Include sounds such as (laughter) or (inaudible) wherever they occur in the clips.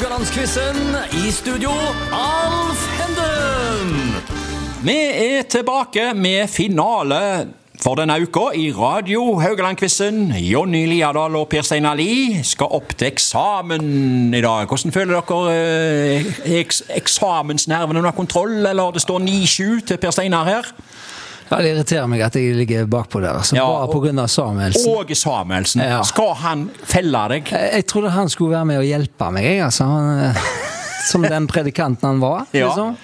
Haugalandsquizen. I studio, Alf Henden. Vi er tilbake med finale for denne uka i Radio Haugaland-quizen. Jonny Liadal og Per Steinar Lie skal opp til eksamen i dag. Hvordan føler dere eh, eks eksamensnervene under kontroll, eller det står 9-7 til Per Steinar her? Ja, Det irriterer meg at jeg ligger bakpå der. Altså, Ja, bare pga. Samuelsen. Og Samuelsen, Ja. skal han felle deg? Jeg, jeg trodde han skulle være med og hjelpe meg, jeg, altså. Han, eh, (laughs) som den predikanten han var. Ja. Liksom.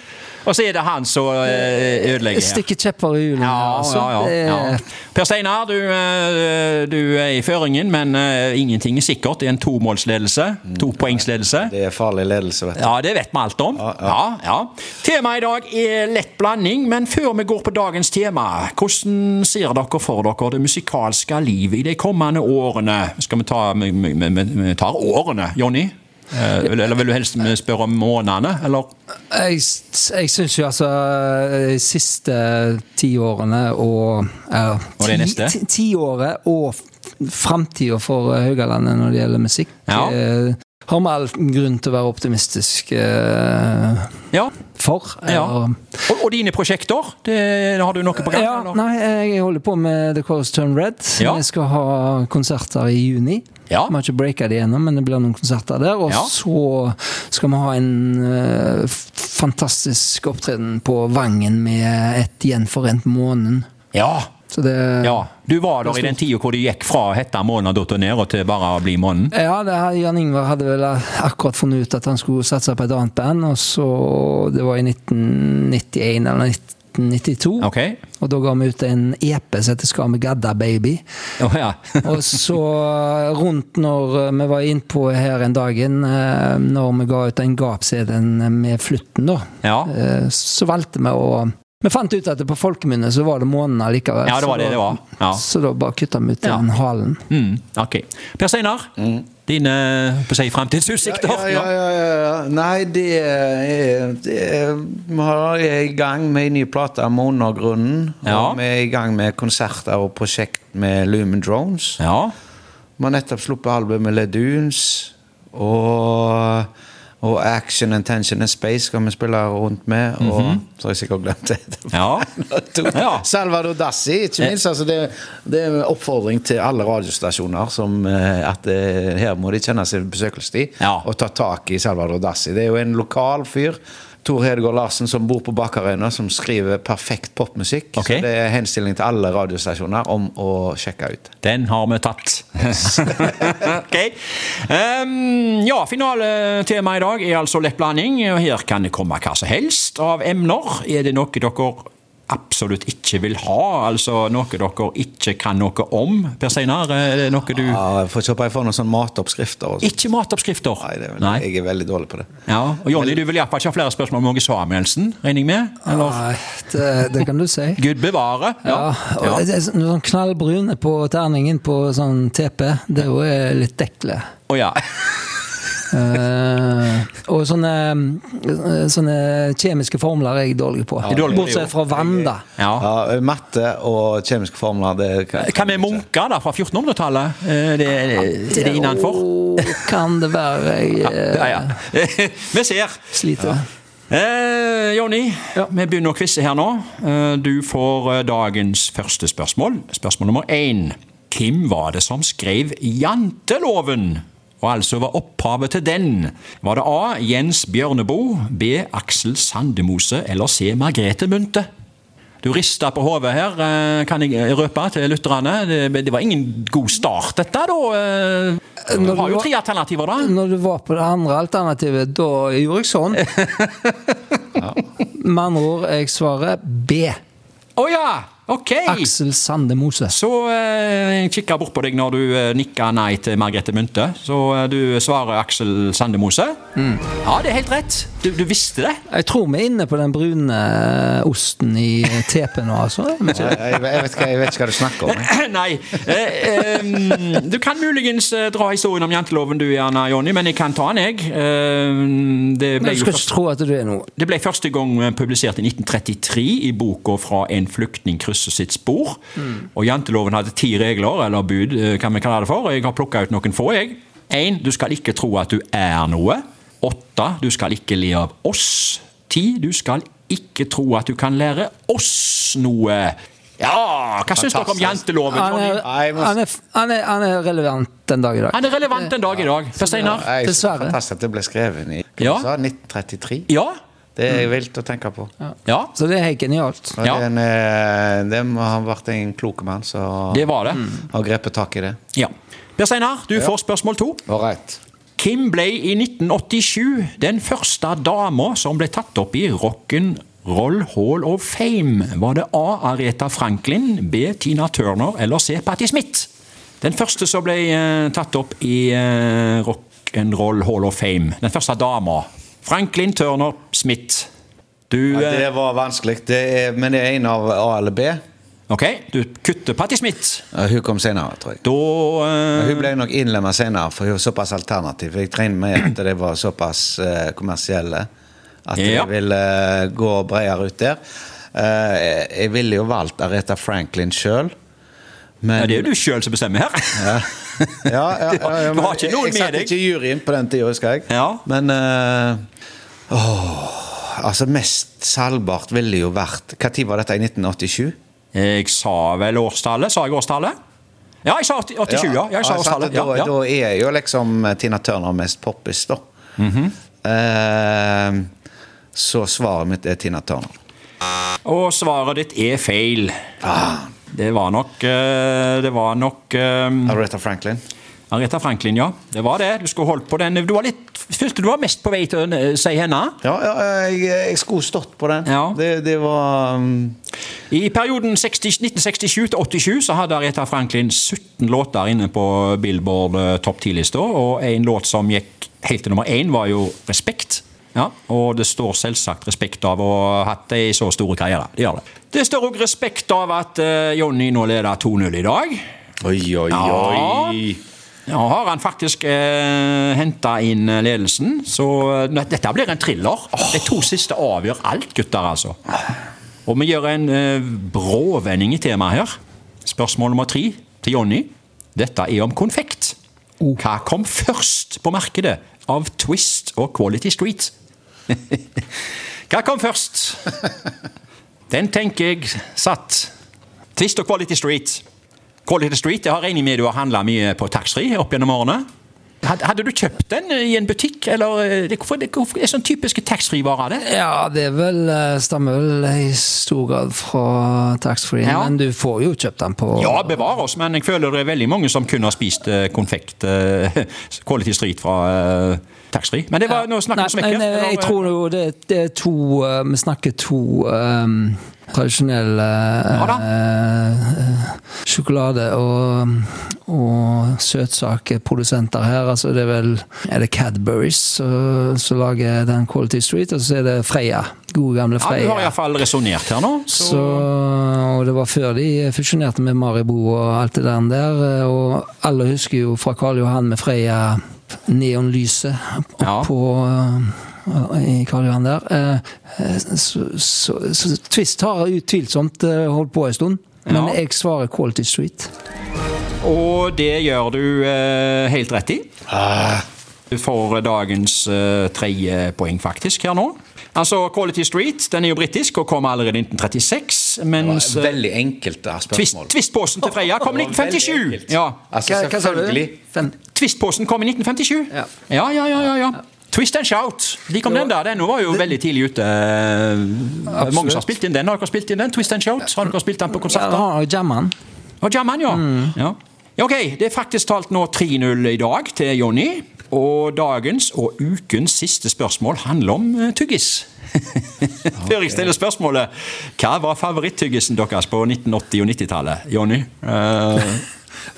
Og så er det han som eh, ødelegger her. Stikker kjepper i hjulene. Ja, altså. ja, ja, ja. Per Steinar, du, eh, du er i føringen, men eh, ingenting er sikkert. Det er en tomålsledelse. Topoengsledelse. Det er farlig ledelse, vet du. Ja, det vet vi alt om. Ja, ja. Temaet i dag er lett blanding, men før vi går på dagens tema, hvordan ser dere for dere det musikalske livet i de kommende årene? Skal vi ta vi tar årene, Jonny? Eh, eller vil du helst spørre om månedene, eller? Jeg, jeg syns jo altså de siste tiårene og ja, Og det neste? ti- Tiåret og framtida for Haugalandet når det gjelder musikk, Ja. Har vi all grunn til å være optimistisk eh, Ja. for. ja. Og- Og, dine prosjekter? Det, har du noe på gang? Ja, eller? nei, jeg holder på med The Chorus Turn Red. Ja. Vi skal ha konserter i juni. Ja. Vi har ikke breaka det ennå, men det blir noen konserter der. Og Ja. så skal vi ha en uh, fantastisk opptreden på Vangen med et gjenforent månen. Ja. Så det ja. Du var der i den tida hvor du gikk fra å hete Månen ned til bare å bli Månen? Ja, det her, Jan Ingvar hadde vel akkurat funnet ut at han skulle satse på et annet band, og så Det var i 1991 eller 1992. Ok. Og da ga vi ut en EP som heter Skal vi gadda, baby? Oh, ja. (laughs) Og så rundt når vi var innpå her en dagen, eh, når vi ga ut den gap-CD-en med Flutten, da, Ja. eh, så valgte vi å Vi fant ut at det på folkemunne så var det månen allikevel. Ja, det var det det var. Ja. Så da bare kutta vi ut Ja. den halen. Mm, ok. Per Steinar, dine si, fremtidsutsikter? Ja, ja, ja, ja, ja. Nei, det er, det er Vi har- er i gang med en ny plate om undergrunnen. Ja. Og vi er i gang med konserter og prosjekt med Lumen Drones. Ja. Vi har nettopp sluppet albumet med Ledunes. Og, og Action and Tension and Space skal vi spille rundt med. Og så har jeg sikkert glemt det. (laughs) Ja. (laughs) Ja. Salvador Dassi, ikke minst. Altså det, det er en oppfordring til alle radiostasjoner som eh, at det, her må de kjenne sin besøkelsestid Ja. og ta tak i Salvador Dassi. Det er jo en lokal fyr. Tor Hedegaard Larsen som bor på Bakarøyna, som skriver perfekt popmusikk. Okay. Så det er henstilling til alle radiostasjoner om å sjekke ut. Den har vi tatt. (laughs) ok. Um, ja, finaletemaet i dag er altså lettblanding. og Her kan det komme hva som helst av emner. Er det noe dere absolutt ikke vil ha? Altså noe dere ikke kan noe om? Per Steinar, er det noe du Ja, jeg får håpe jeg får noen sånne matoppskrifter. Og. Ikke matoppskrifter? Nei, det er, vel- Nei. jeg er veldig dårlig på det. Ja, og Jonny, du vil iallfall ikke ha flere spørsmål om Åge Samuelsen, regner jeg med? Eller? Nei, det, det kan du si. (laughs) Gud bevare. Ja, og Ja. det er sånn sånn knallbrune på terningen på sånn TP, det er jo eh, litt dekle. Å ja. Eh, og sånne, eh, sånne kjemiske formler er jeg dårlig på. det, Bortsett fra vann, da. ja. Ja, matte og kjemiske formler det kan, Hva med munker da, fra 1400-tallet? Er det, er det innenfor? Kan det være jeg eh, Ja, (laughs) ja. Vi ser. sliter? Eh, Jonny, vi begynner å quize her nå. Eh, du får eh, dagens første spørsmål. Spørsmål nummer én. Hvem var det som skrev Janteloven? Og altså var opphavet til den? Var det A. Jens Bjørneboe, B. Aksel Sandemose eller C. Margrethe Munthe? Du rista på hodet her, eh, kan jeg røpe til lytterne. Det, det var ingen god start, dette, da. Eh, Du har jo tre alternativer, da. Når du var på det andre alternativet, da gjorde jeg sånn. (laughs) Med andre ord, jeg svarer B. Å ja! Ok! Aksel Sande Mose. Så eh, jeg kikka bort på deg når du eh, nikka nei til Margrethe Munthe. Så eh, du svarer Aksel Sandemose. Ja, det er helt rett. Du, du visste det. Jeg tror vi er inne på den brune osten i tepen TP nå, altså. (laughs) jeg, jeg, vet ikke, jeg vet ikke hva du snakker om. (laughs) nei. Eh, eh, du kan muligens dra historien om janteloven du gjerne, Jonny, men jeg kan ta den, jeg. Eh, det, Men jeg du jo skal først, ikke tro at du er noe. det ble første gang publisert i 1933 i boka 'Fra en flyktning krysser sitt spor'. Og janteloven hadde ti regler, eller bud, hva kan vi kaller det for. Jeg har plukka ut noen få, jeg. Én, du skal ikke tro at du er noe. Åtte. Du skal ikke le av oss. Ti. Du skal ikke tro at du kan lære oss noe. Ja, hva syns dere om janteloven? Han er, han, er, han, er, han er relevant den dag i dag. Han er relevant en dag i dag. Hva, Steinar? Dessverre. Fantastisk at det ble skrevet i hva Ja. 1933. Ja. Det er vilt å tenke på. ja. Så det er helt genialt. Ja. den, eh, det må ha vært en klok mann som Det var det. har grepet tak i det. Ja. Per Steinar, du får spørsmål to. Right. Kim ble i 1987 den første dama som ble tatt opp i Rock'n'Roll Hall of Fame. Var det A. Aretha Franklin, B. Tina Turner eller C. Patti Smith? Den første som ble uh, tatt opp i uh, Rock'n'Roll Hall of Fame. Den første dama. Franklin, Turner, Smith. Du Ja, eh, det var vanskelig, det er, men det er en av A eller B. Ok, du kutter Patti Smith. Ja, Hun kom senere, tror jeg. Da eh, Hun ble nok innlemmet senere, for hun var såpass alternativ. Jeg regner med at de var såpass uh, kommersielle at Ja. de ville uh, gå bredere ut der. Eh, jeg ville jo valgt Aretha Franklin sjøl, men ja, Det er jo du sjøl som bestemmer her. Ja, ja, ja, ja, (laughs) du har ikke noen jeg, jeg med satt ikke i juryen på den tida, husker jeg. Ja. Men eh, åh, altså Mest salgbart ville jo vært Når var dette? I 1987? Jeg sa vel årstallet? Sa jeg årstallet? Ja, jeg sa 80 87, ja. Jeg sa årstallet. Da, Ja, ja. da er jo liksom Tina Turner mest poppis, da. Mhm. Eh, så svaret mitt er Tina Turner. Og svaret ditt er feil. Det var nok eh, Det var nok um... Aretha Franklin. Aretha Franklin, ja. Det var det. Du skulle holdt på den. Du var litt Følte du var mest på vei til å eh, si henne? Ja, ja jeg, jeg skulle stått på den. Ja. Det, det var um, I perioden 60, 1967 til 87 så hadde Aretha Franklin 17 låter inne på Billboard eh, topp 10-lista, og en låt som gikk helt til nummer én, var jo 'Respekt'. Ja, Og det står selvsagt respekt av å ha hatt ei så stor karriere. Det gjør det. Det står òg respekt av at uh, Jonny nå leder 2-0 i dag. Oi, oi, oi. Ja, har han faktisk eh, henta inn eh, ledelsen, så eh, dette blir en thriller. De to siste avgjør alt, gutter, altså. Og vi gjør en eh, bråvending i temaet her. Spørsmål nummer tre til Jonny. Dette er om konfekt. Hva kom først på markedet av Twist og Quality Street? (laughs) Hva kom først? (laughs) Den tenker jeg satt. Twist og Quality Street. Quality Street, jeg har regnet med du har handla mye på taxfree opp gjennom årene. Hadde du kjøpt den i en butikk, eller eh, hvorfor, hvorfor er sånn typiske taxfree-varer? det? Ja, det er vel, eh, stammer vel i stor grad fra taxfree, Ja. men du får jo kjøpt den på Ja, bevare oss, men jeg føler det er veldig mange som kun har spist eh, konfekt eh, (laughs) Quality Street fra eh, taxfree. Men det var, nå snakker vi smekker. jeg tror det, det er to eh, Vi snakker to um, tradisjonelle Ja eh, sjokolade- og, og søtsakprodusenter her. Altså det er vel Er det Cadburys som lager den Quality Street, og så er det Freya. Gode, gamle Freya. ja, du har iallfall resonnert her nå. Så, Så, og det var før de fusjonerte med Maribo og alt det der. der, Og alle husker jo fra Karl Johan med Freia neonlyset Ja. oppå uh, i Karl Johan der. Eh, Så, så, så Twist har utvilsomt eh, holdt på en stund. Men Ja. jeg svarer Quality Street. og det gjør du eh, helt rett i. Du får dagens eh, tredje poeng faktisk her nå. Altså, Quality Street den er jo britisk og kom allerede i 1936. Mens Det var eh, veldig enkelt spørsmål. twist. Twistposen til Freya kom i Det var veldig 1957. enkelt. Ja. Altså, Hva, hva Twistposen kom i 1957. Ja. ja, ja, ja. ja. Twist and Shout. De kom den der. Den var jo veldig tidlig ute. Mange som har spilt inn den. Har dere spilt inn den? Twist and Shout? Har dere spilt den på konserter? Ja, har jammen. Og jammen, ja. Mm. Ja, Ok, det er faktisk talt nå 3-0 i dag til Jonny. Og dagens og ukens siste spørsmål handler om eh, tyggis. (laughs) Før jeg stiller spørsmålet, hva var favoritttyggisen deres på 1980- og 90-tallet? Jonny? Eh,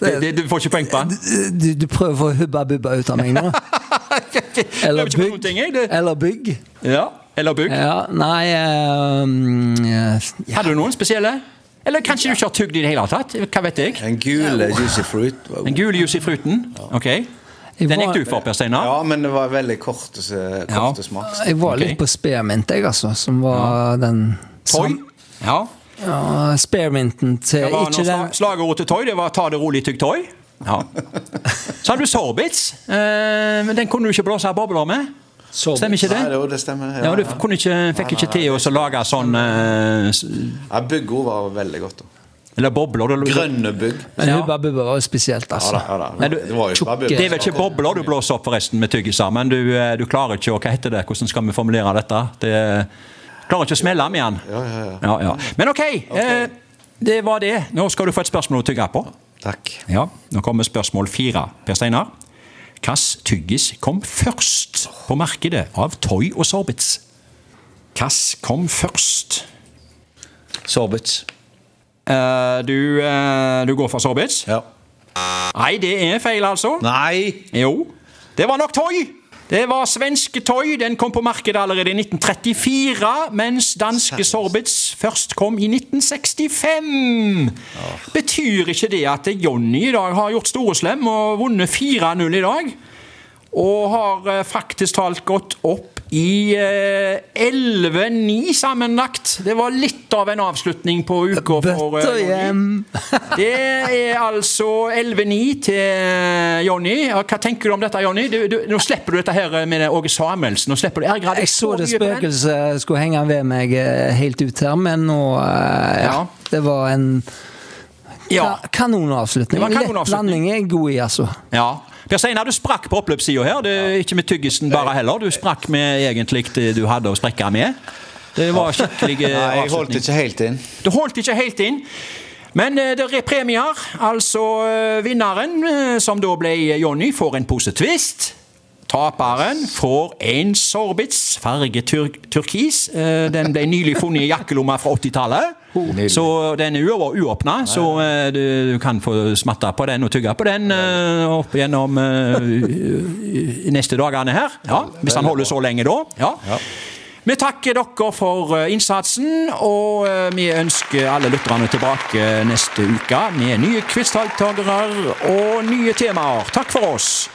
det, det, du får ikke poeng på den? Du, du prøver å få hubba bubba ut av meg nå? (laughs) Eller bygg. Eller bygg. ja. Eller bygg. Ja, nei eh, ja. Hadde du noen spesielle? Eller kanskje du ikke har tugd i det hele tatt? Hva vet jeg? En gul juicy fruit. En gul juicy fruten? Ok. Den gikk du for, Per Steinar? Ja, men det var veldig kort, eh, Ja. kort smak. Jeg var litt på spearmint, jeg, altså. Som var den Toy? Ja. Ja, spearminten til Det var Ikke den slagordet til Toy, det var 'ta det rolig, tygg Toy'. Ja. (laughs) Så hadde du Sorbits, eh, men den kunne du ikke blåse bobler med. Sorbets. Stemmer ikke det? Nei, jo, det stemmer. Ja, Du kunne ikke, fikk ikke til å lage sånn eh, Ja, Byggo var veldig godt. da. Eller bobler. Eller... Grønne bygg. Men Ja. Hubba Bubba var jo spesielt, Ja altså. da, ja da. Du- Det var jo bare det er vel ikke bobler du blåser opp forresten med tyggiser, men du, eh, du klarer ikke å Hva heter det? Hvordan skal vi formulere dette? Det klarer ikke å smelle med den. Ja, ja, ja. Ja, ja. Men ok, eh, det var det. Nå skal du få et spørsmål å tygge på. Takk. Ja, Nå kommer spørsmål fire. Per Steinar. Hvilken tyggis kom først på markedet av Toy og Sorbits? Hvilken kom først? Sorbits. Eh, du, eh, du går for Sorbits? Ja. Nei, det er feil, altså. Nei! Jo, det var nok Toy. Det var svenske Toy. Den kom på markedet allerede i 1934, mens danske Sorbits først kom i 1965. Betyr ikke det at Jonny i dag har gjort storeslem og vunnet 4-0 i dag? Og har eh, faktisk talt gått opp i eh, 11-9 sammenlagt. Det var litt av en avslutning på uka for eh, Jonny. (laughs) Det er altså 11-9 til Jonny. Hva tenker du om dette, Jonny? Nå slipper du dette her med Åge Samuelsen. Nå slipper du Ergrad. Jeg så det spøkelset skulle henge ved meg eh, helt ut her, men nå eh, Ja. Det var en Ja. kanonavslutning. Lett landing er god i, altså. ja. Per Steinar, du sprakk på oppløpssida her. Det ja. ikke med tyggisen bare heller. Du sprakk med egentlig det du hadde å sprekke med. Det var skikkelig avslutning. (laughs) Nei, jeg holdt ikke helt inn. Du holdt ikke helt inn. Men eh, det er premier. Altså eh, vinneren, eh, som da ble Jonny, får en pose Twist. Taperen får en Sorbits, farge tur turkis. Eh, Den ble nylig funnet i jakkelomma fra 80-tallet. Så den er uå- uåpna, så eh, du, du kan få smatte på den og tygge på den eh, opp gjennom i neste dagene her. Ja, hvis han holder så lenge da. Ja. Vi takker dere for innsatsen, og vi ønsker alle lytterne tilbake neste uke med nye quizdeltakere og nye temaer. Takk for oss.